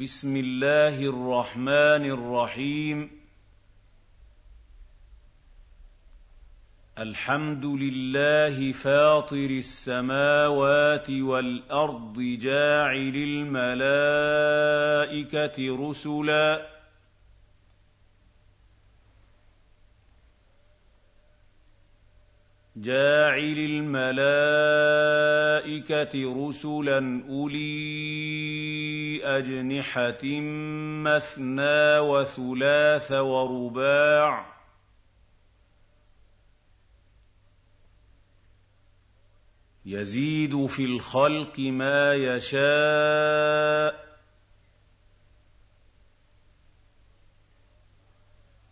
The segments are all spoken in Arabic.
بسم الله الرحمن الرحيم. الحمد لله فاطر السماوات والأرض جاعل الملائكة رسلا. جاعل الملائكة رسلا أولي أجنحة مثنى وثلاث ورباع يزيد في الخلق ما يشاء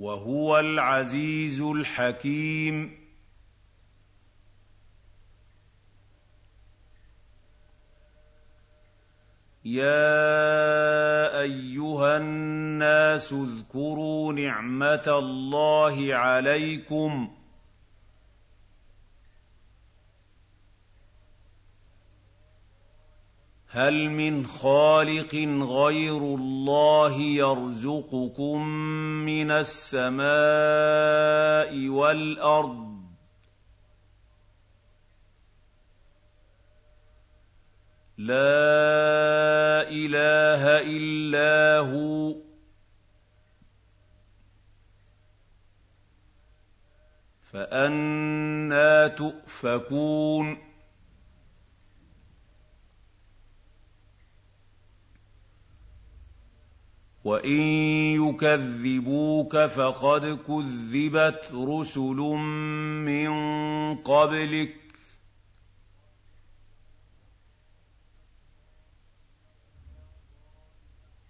وهو العزيز الحكيم. يا أيها الناس اذكروا نعمة الله عليكم هل من خالق غير الله يرزقكم من السماء والأرض؟ لا إله إلا هو. فأنا تؤفكون. وان يكذبوك فقد كذبت رسل من قبلك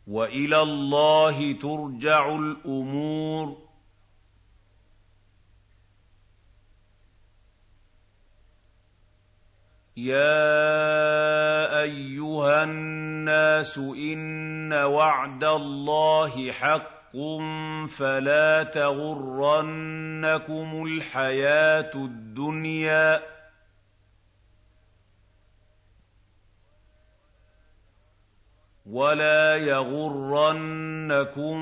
والى الله ترجع الأمور يا الناس إن وعد الله حق فلا تغرنكم الحياة الدنيا ولا يغرنكم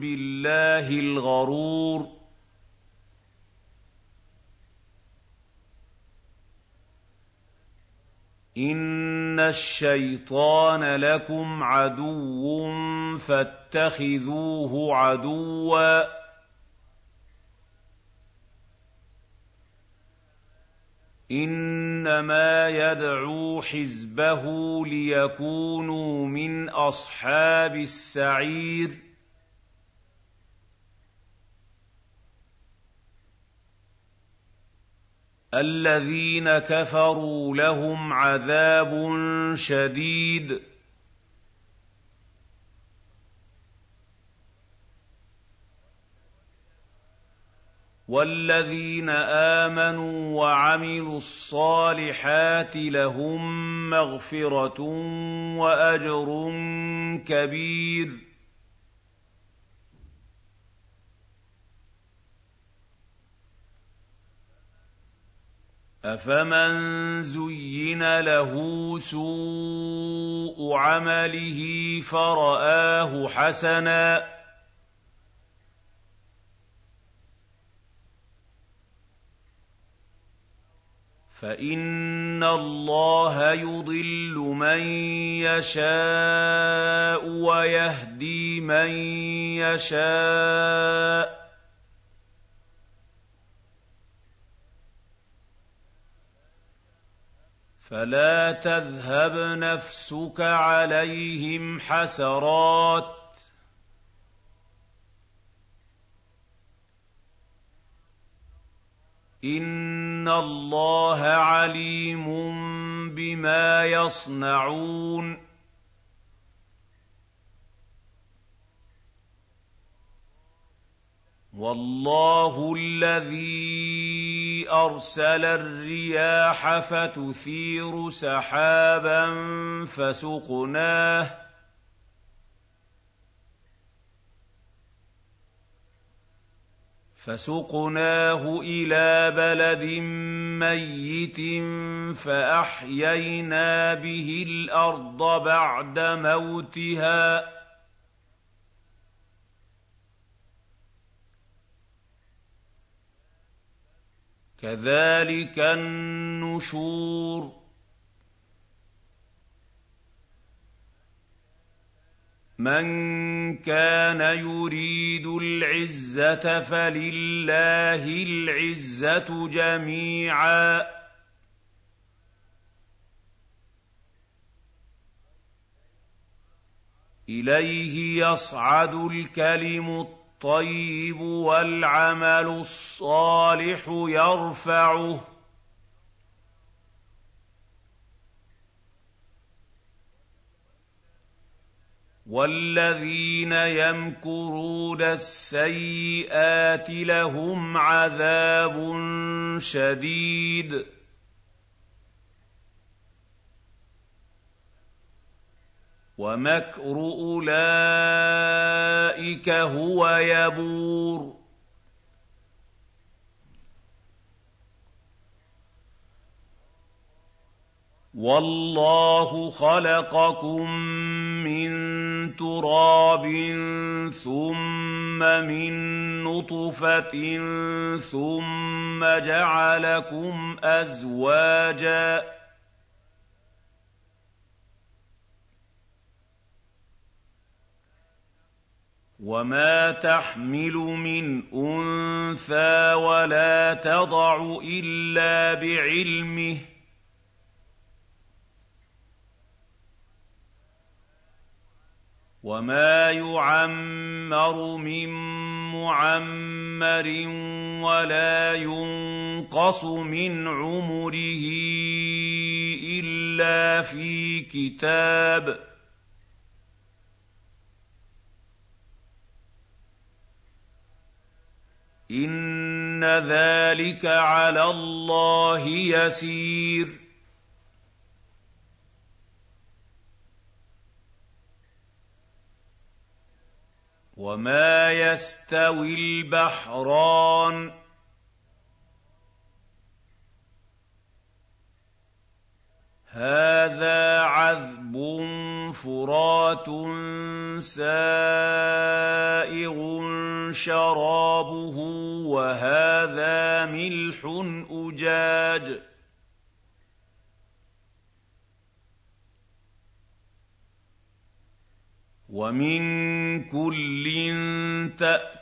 بالله الغرور ان الشيطان لكم عدو فاتخذوه عدوا انما يدعو حزبه ليكونوا من اصحاب السعير الذين كفروا لهم عذاب شديد. والذين آمنوا وعملوا الصالحات لهم مغفرة وأجر كبير. أفمن زين له سوء عمله فرآه حسنا فإن الله يضل من يشاء ويهدي من يشاء فلا تذهب نفسك عليهم حسرات. ان الله عليم بما يصنعون. والله الذي أرسل الرياح فتثير سحابا فسقناه فسقناه إلى بلد ميت فأحيينا به الأرض بعد موتها كذلك النشور. من كان يريد العزة فلله العزة جميعا. إليه يصعد الكلم الطيب والعمل الصالح يرفعه. والذين يمكرون السيئات لهم عذاب شديد. ومكر أولئك هو يبور. والله خلقكم من تراب ثم من نطفة ثم جعلكم ازواجا وما تحمل من انثى ولا تضع الا بعلمه وما يعمر من معمر ولا ينقص من عمره الا في كتاب إِنَّ ذَٰلِكَ عَلَى اللَّهِ يَسِيرٌ وَمَا يَسْتَوِي الْبَحْرَانِ هَٰذَا عَذْبٌ فُرَاتٌ سَائِغٌ شَرَابُهُ وَهَٰذَا مِلْحٌ أُجَاجٌ. وَمِن كُلٍّ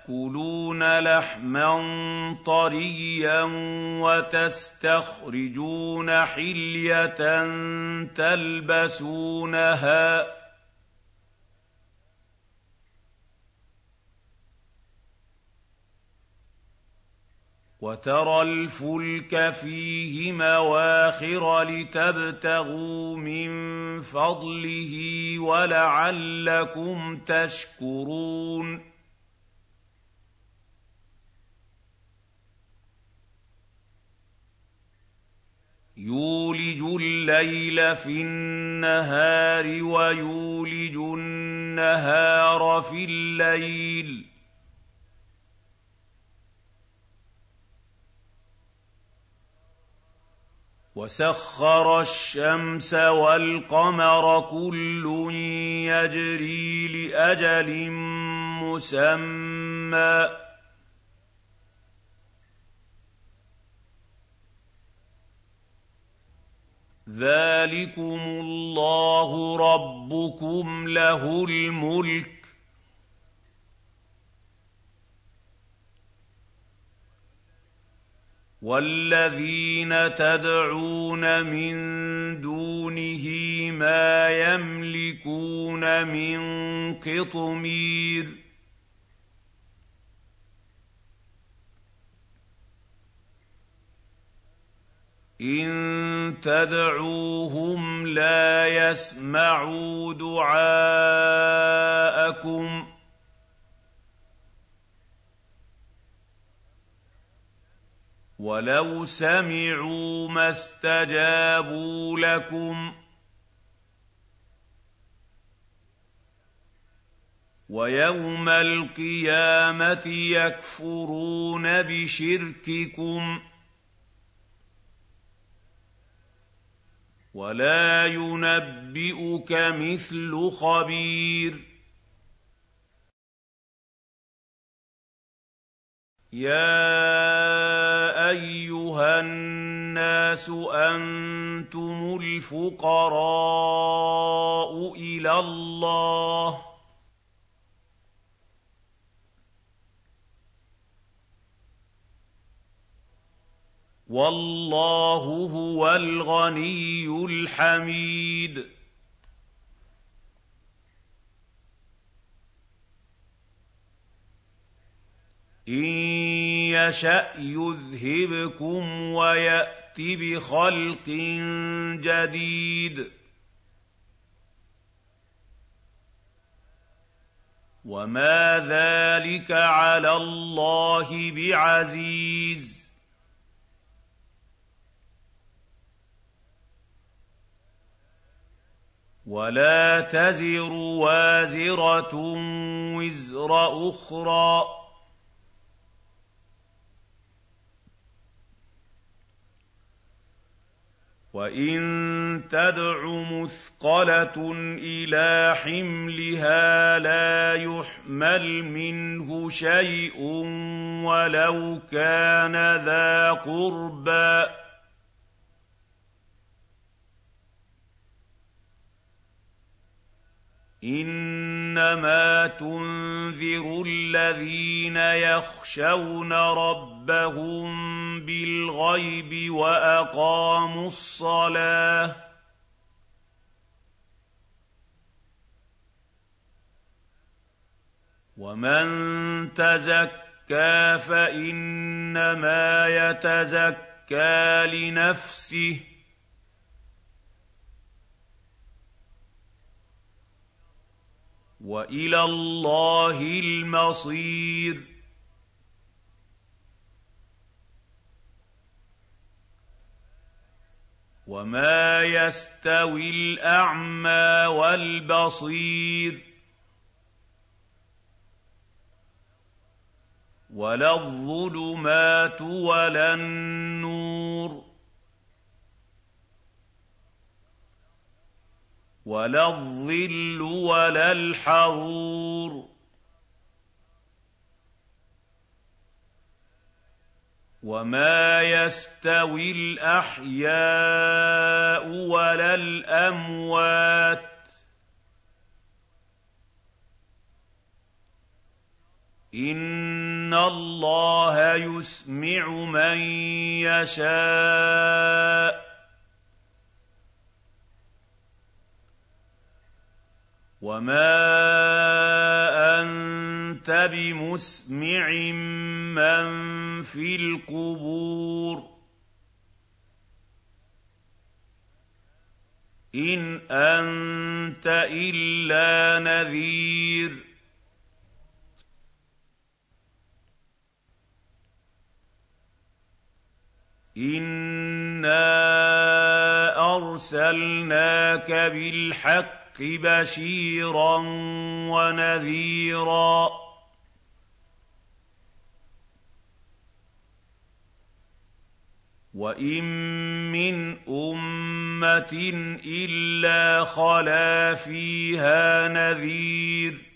تَأْكُلُونَ لَحْمًا طَرِيًّا وَتَسْتَخْرِجُونَ حِلْيَةً تَلْبَسُونَهَا وترى الفلك فيه مواخر لتبتغوا من فضله ولعلكم تشكرون يولج الليل في النهار ويولج النهار في الليل. وسخر الشمس والقمر كل يجري لأجل مسمى. ذلكم الله ربكم له الملك وَالَّذِينَ تَدْعُونَ مِن دُونِهِ مَا يَمْلِكُونَ مِن قِطْمِيرٍ إِن تَدْعُوهُمْ لَا يَسْمَعُوا دُعَاءَكُمْ ۖ وَلَوْ سَمِعُوا مَا اسْتَجَابُوا لَكُمْ ۖ وَيَوْمَ الْقِيَامَةِ يَكْفُرُونَ بِشِرْكِكُمْ ۚ وَلَا يُنَبِّئُكَ مِثْلُ خَبِيرٍ يَا أَيُّهَا النَّاسُ أَنتُمُ الْفُقَرَاءُ إِلَى اللَّهِ ۖ وَاللَّهُ هُوَ الْغَنِيُّ الْحَمِيدُ. إِن يَشَأْ يُذْهِبْكُمْ وَيَأْتِ بِخَلْقٍ جَدِيدٍ. وَمَا ذَٰلِكَ عَلَى اللَّهِ بِعَزِيزٍ. وَلَا تَزِرُ وَازِرَةٌ وِزْرَ أُخْرَىٰ ۚ. وَإِن تَدْعُ مُثْقَلَةٌ إِلَىٰ حِمْلِهَا لَا يُحْمَلْ مِنْهُ شَيْءٌ وَلَوْ كَانَ ذَا قُرْبَىٰ ۗ. إِنَّمَا تُنذِرُ الَّذِينَ يَخْشَوْنَ رَبَّهُم بِالْغَيْبِ وَأَقَامُوا الصَّلَاةَ ۚ وَمَن تَزَكَّىٰ فَإِنَّمَا يَتَزَكَّىٰ لِنَفْسِهِ ۚ وَإِلَى اللَّهِ الْمَصِيرُ. وَمَا يَسْتَوِي الْأَعْمَىٰ وَالْبَصِيرُ. وَلَا الظُّلُمَاتُ وَلَا النُّورُ. وَلَا الظِّلُّ وَلَا الْحَرُورُ. وَمَا يَسْتَوِي الْأَحْيَاءُ وَلَا الْأَمْوَاتُ ۚ. إِنَّ اللَّهَ يُسْمِعُ مَن يَشَاءُ ۖ. وَمَا أَنتَ بِمُسْمِعٍ مَّن فِي الْقُبُورِ إِنْ أَنتَ إِلَّا نَذِيرٌ إِنَّا أَرْسَلْنَاكَ بِالْحَقِّ بَشِيرًا وَنَذِيرًا. وَإِن مِّنْ أُمَّةٍ إِلَّا خَلَا فِيهَا نَذِيرٌ.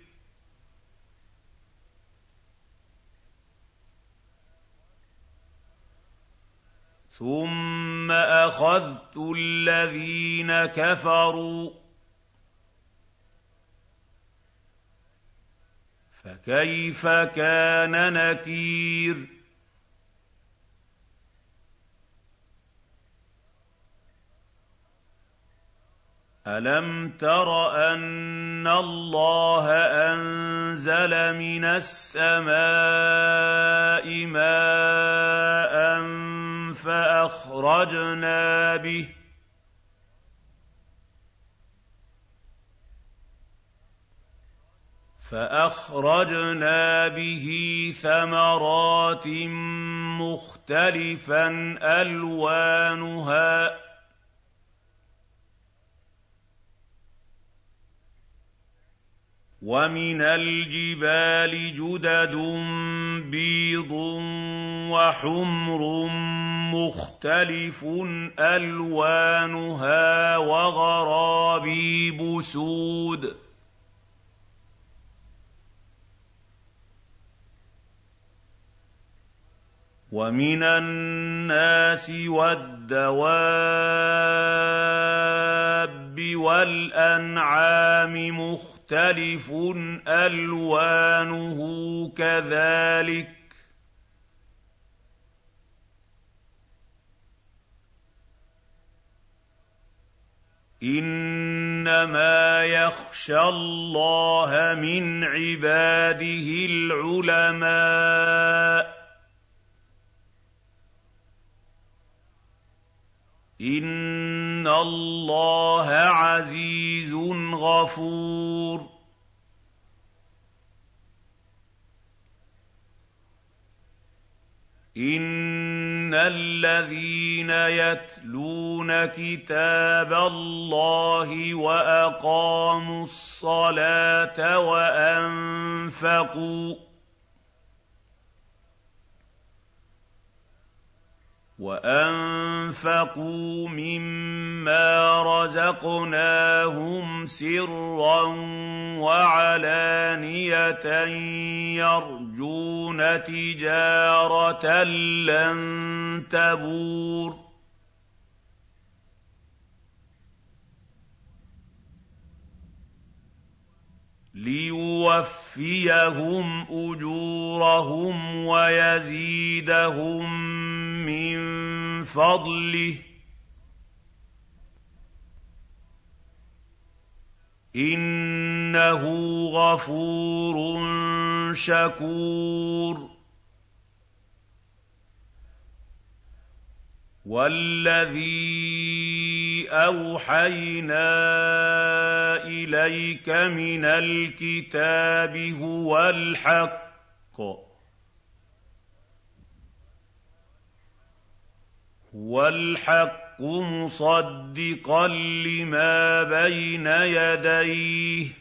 ثم اخذت الذين كفروا فكيف كان نكير الم تر ان الله انزل من السماء ماء فأخرجنا به. فأخرجنا به ثمرات مختلفا ألوانها. ومن الجبال جدد بيض وحمر مختلف ألوانها وغرابيب سود ومن الناس والدواب والأنعام مختلف ألوانه كذلك إنما يخشى الله من عباده العلماء. إن الله عزيز غفور. إن الذين يتلون كتاب الله وأقاموا الصلاة وأنفقوا وانفقوا مما رزقناهم سرا وعلانيه يرجون تجاره لن تبور ليوفيهم اجورهم ويزيدهم من فضله. إنه غفور شكور. والذي أوحينا إليك من الكتاب هو الحق. هُوَ الْحَقُّ مُصَدِّقًا لِّمَا بَيْنَ يَدَيْهِ ۗ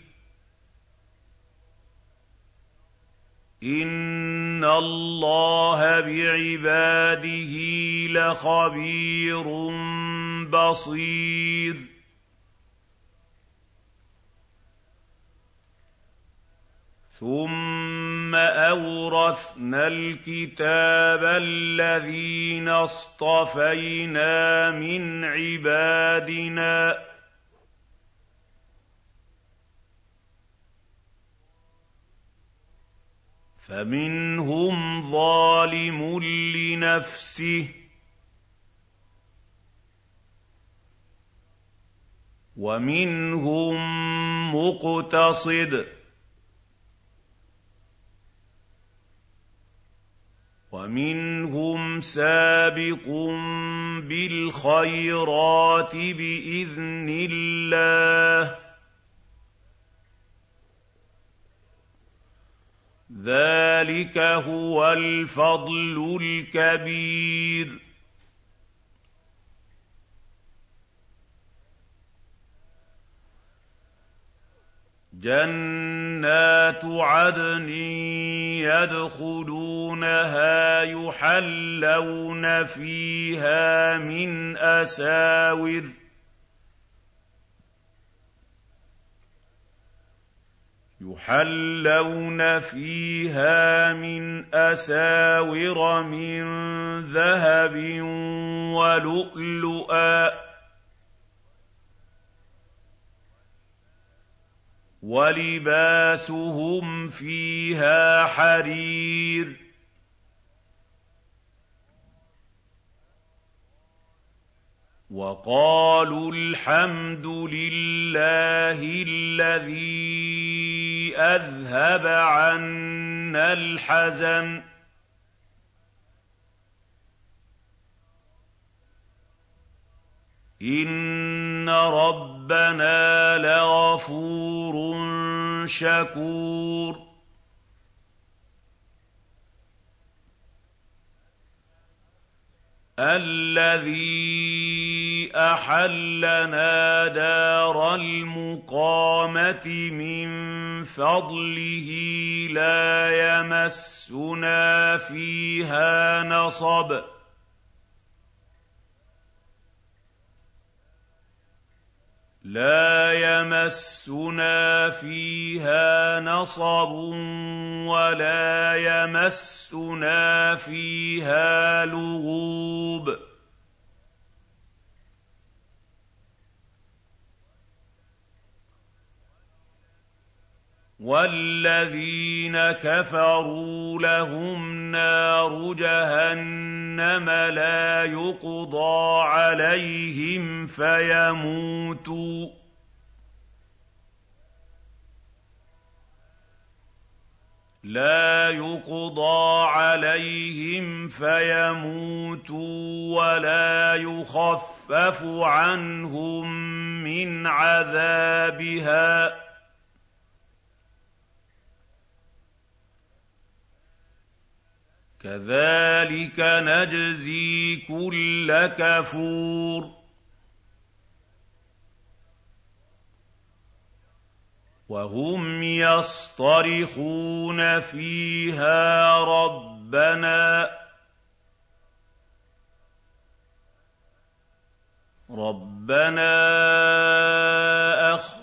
إِنَّ اللَّهَ بِعِبَادِهِ لَخَبِيرٌ بَصِيرٌ ثم أورثنا الكتاب الذين اصطفينا من عبادنا. فمنهم ظالم لنفسه. ومنهم مقتصد. ومنهم سابق بالخيرات بإذن الله. ذلك هو الفضل الكبير. جَنَّاتُ عَدْنٍ يَدْخُلُونَهَا يُحَلَّوْنَ فِيهَا مِنْ أَسَاوِرَ ۖ يحلون فيها من اساور من ذهب ولؤلؤا ولباسهم فيها حرير. وقالوا الحمد لله الذي أذهب عنا الحزن. إن ربنا لغفور شكور. الذي أحلنا دار المقامة من فضله لا يمسنا فيها نصب. لَا يَمَسُّنَا فِيهَا نَصَبٌ وَلَا يَمَسُّنَا فِيهَا لُغُوبٌ. وَالَّذِينَ كَفَرُوا لَهُمْ نَارُ جَهَنَّمَ لَا يُقْضَىٰ عَلَيْهِمْ فَيَمُوتُوا لا يقضى عليهم فيموتوا ولا يخفف عنهم من عذابها كَذَٰلِكَ نَجْزِي كُلَّ كَفُورٍ وَهُمْ يَصْطَرِخُونَ فِيهَا رَبَّنَا رَبَّنَا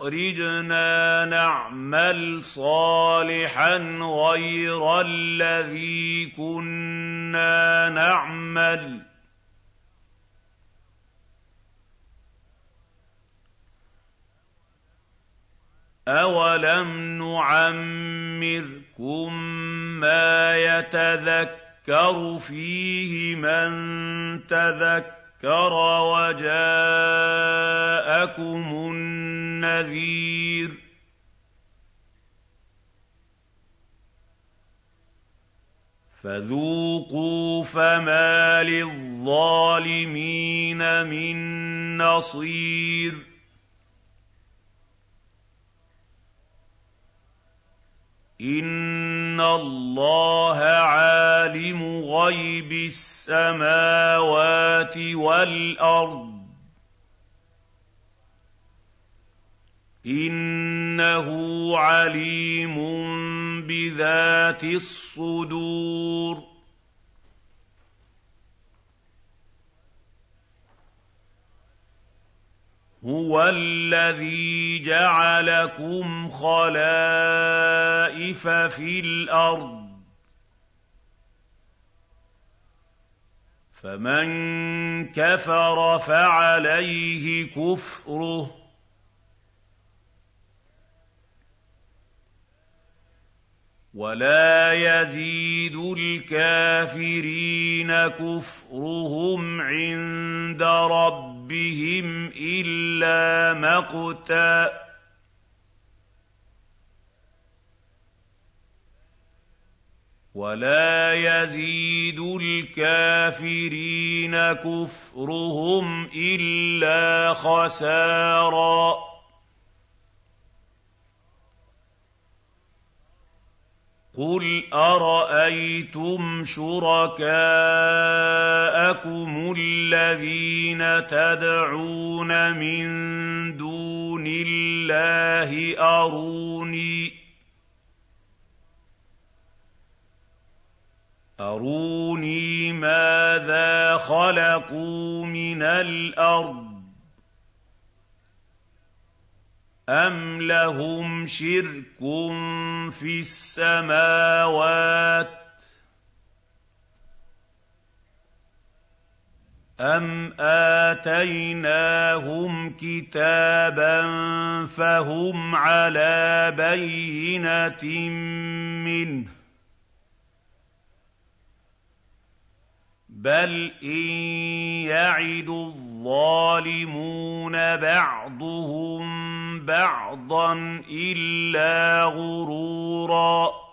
أَخْرِجْنَا نَعْمَلْ صَالِحًا غَيْرَ الَّذِي كُنَّا نَعْمَلُ ۚ. أَوَلَمْ نُعَمِّرْكُم مَّا يَتَذَكَّرُ فِيهِ مَن تَذَكَّرَ ذَكَّرَ وَجَاءَكُمُ النَّذِيرُ. فَذُوقُوا فَمَا لِلظَّالِمِينَ مِن نَّصِيرٍ. إِنَّ اللَّهَ عَالِمُ غَيْبِ السَّمَاوَاتِ وَالْأَرْضِ ۚ. إِنَّهُ عَلِيمٌ بِذَاتِ الصُّدُورِ. هُوَ الَّذِي جَعَلَكُمْ خَلَائِفَ فِي الْأَرْضِ ۚ فَمَن كَفَرَ فَعَلَيْهِ كُفْرُهُ ۖ وَلَا يَزِيدُ الْكَافِرِينَ كُفْرُهُمْ عِندَ رَبِّهِمْ إِلَّا مَقْتًا ۖ وَلَا يَزِيدُ الْكَافِرِينَ كُفْرُهُمْ إِلَّا خَسَارًا قُلْ أَرَأَيْتُمْ شُرَكَاءَكُمُ الَّذِينَ تَدْعُونَ مِن دُونِ اللَّهِ أَرُونِي مَاذَا خَلَقُوا مِنَ الْأَرْضِ أَمْ لَهُمْ شِرْكٌ فِي السَّمَاوَاتِ أَمْ آتَيْنَاهُمْ كِتَابًا فَهُمْ عَلَىٰ بَيِّنَةٍ مِّنْهُ ۚ بَلْ إِن يَعِدُ الظَّالِمُونَ بَعْضُهُم بَعْضًا إِلَّا غُرُورًا.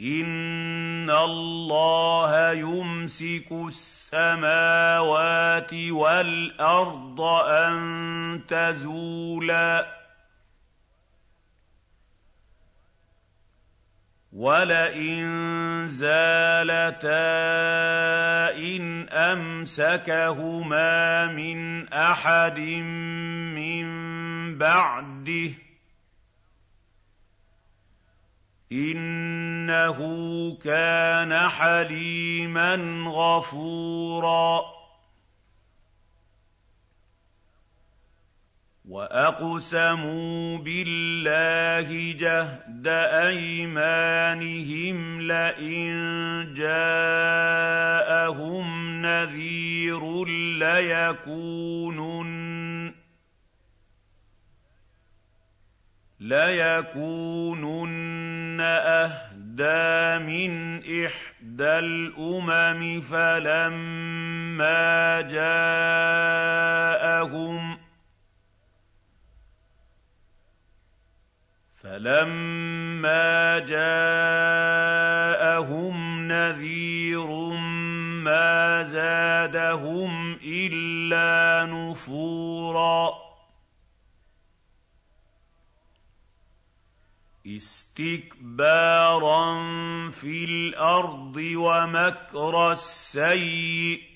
إِنَّ اللَّهَ يُمْسِكُ السَّمَاوَاتِ وَالْأَرْضَ أَن تَزُولَا. وَلَئِن زَالَتَا إِنْ أَمْسَكَهُمَا مِنْ أَحَدٍ مِّن بَعْدِهِ ۚ إِنَّهُ كَانَ حَلِيمًا غَفُورًا وَأَقْسَمُوا بِاللَّهِ جَهْدَ أَيْمَانِهِمْ لَئِن جَاءَهُمْ نَذِيرٌ لَّيَكُونُنَّ لَيَكُونُنَّ أَهْدَىٰ مِنْ إِحْدَى الْأُمَمِ فَلَمَّا جَاءَهُمْ فَلَمَّا جَاءَهُمْ نَذِيرٌ مَّا زَادَهُمْ إِلَّا نُفُورًا اسْتِكْبَارًا فِي الْأَرْضِ وَمَكْرَ السَّيِّئِ ۚ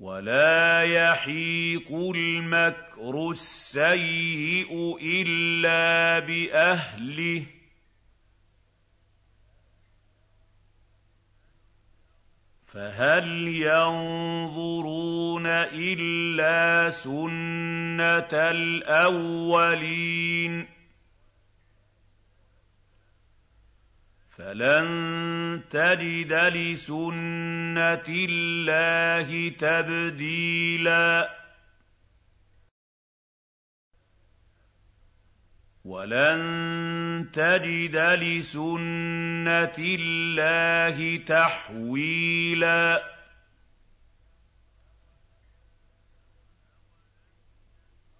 وَلَا يَحِيقُ الْمَكْرُ السَّيِّئُ إِلَّا بِأَهْلِهِ ۚ فَهَلْ يَنظُرُونَ إِلَّا سُنَّتَ الْأَوَّلِينَ فَلَن تَجِدَ لِسُنَّةِ اللَّهِ تَبْدِيلًا وَلَن تَجِدَ لِسُنَّةِ اللَّهِ تَحْوِيلًا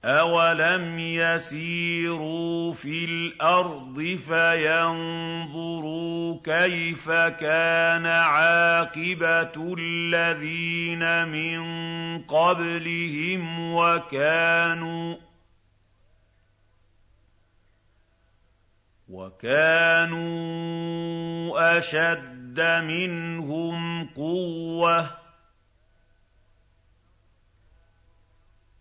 أَوَلَمْ يَسِيرُوا فِي الْأَرْضِ فَيَنظُرُوا كَيْفَ كَانَ عَاقِبَةُ الَّذِينَ مِن قَبْلِهِمْ وَكَانُوا وَكَانُوا أَشَدَّ مِنْهُمْ قُوَّةً ۚ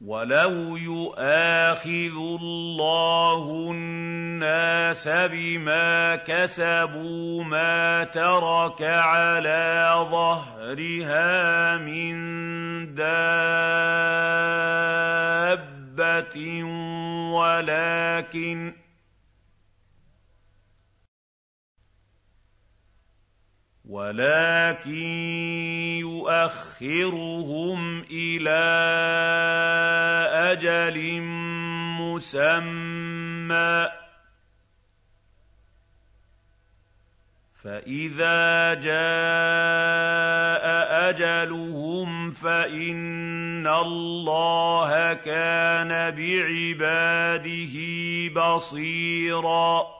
وَلَوْ يُؤَاخِذُ اللَّهُ النَّاسَ بِمَا كَسَبُوا مَا تَرَكَ عَلَىٰ ظَهْرِهَا مِن دَابَّةٍ وَلَٰكِن وَلَٰكِن يُؤَخِّرُهُمْ إِلَىٰ أَجَلٍ مُّسَمًّى ۖ. فَإِذَا جَاءَ أَجَلُهُمْ فَإِنَّ اللَّهَ كَانَ بِعِبَادِهِ بَصِيرًا.